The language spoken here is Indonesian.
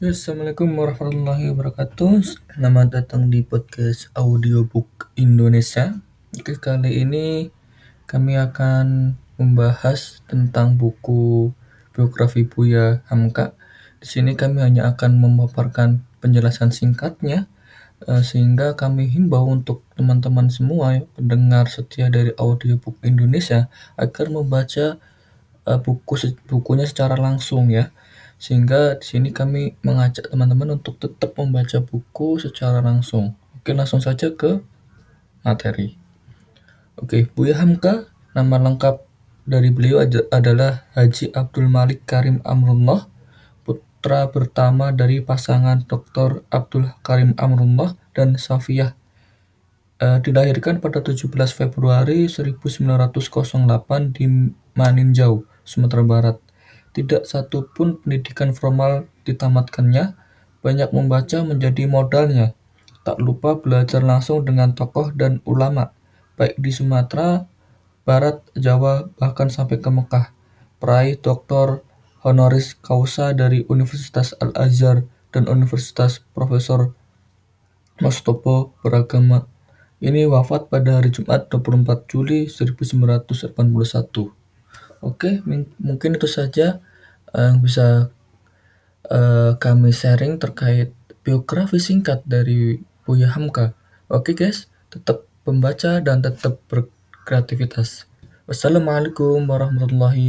Assalamualaikum warahmatullahi wabarakatuh. Selamat datang di podcast Audiobook Indonesia. Oke, kali ini kami akan membahas tentang buku biografi Buya Hamka. Di sini kami hanya akan memaparkan penjelasan singkatnya, eh, sehingga kami himbau untuk teman-teman semua pendengar setia dari Audiobook Indonesia agar membaca eh, buku bukunya secara langsung ya sehingga di sini kami mengajak teman-teman untuk tetap membaca buku secara langsung. Oke, langsung saja ke materi. Oke, Buya Hamka, nama lengkap dari beliau adalah Haji Abdul Malik Karim Amrullah, putra pertama dari pasangan Dr. Abdul Karim Amrullah dan Safiyah. Eh, dilahirkan pada 17 Februari 1908 di Maninjau, Sumatera Barat. Tidak satu pun pendidikan formal ditamatkannya, banyak membaca menjadi modalnya. Tak lupa belajar langsung dengan tokoh dan ulama, baik di Sumatera, Barat, Jawa, bahkan sampai ke Mekah. Peraih Doktor Honoris Causa dari Universitas Al-Azhar dan Universitas Profesor Mostopo beragama. Ini wafat pada hari Jumat 24 Juli 1981. Oke, mungkin itu saja yang bisa uh, kami sharing terkait biografi singkat dari Buya Hamka. Oke guys, tetap membaca dan tetap berkreativitas. Wassalamualaikum warahmatullahi wabarakatuh.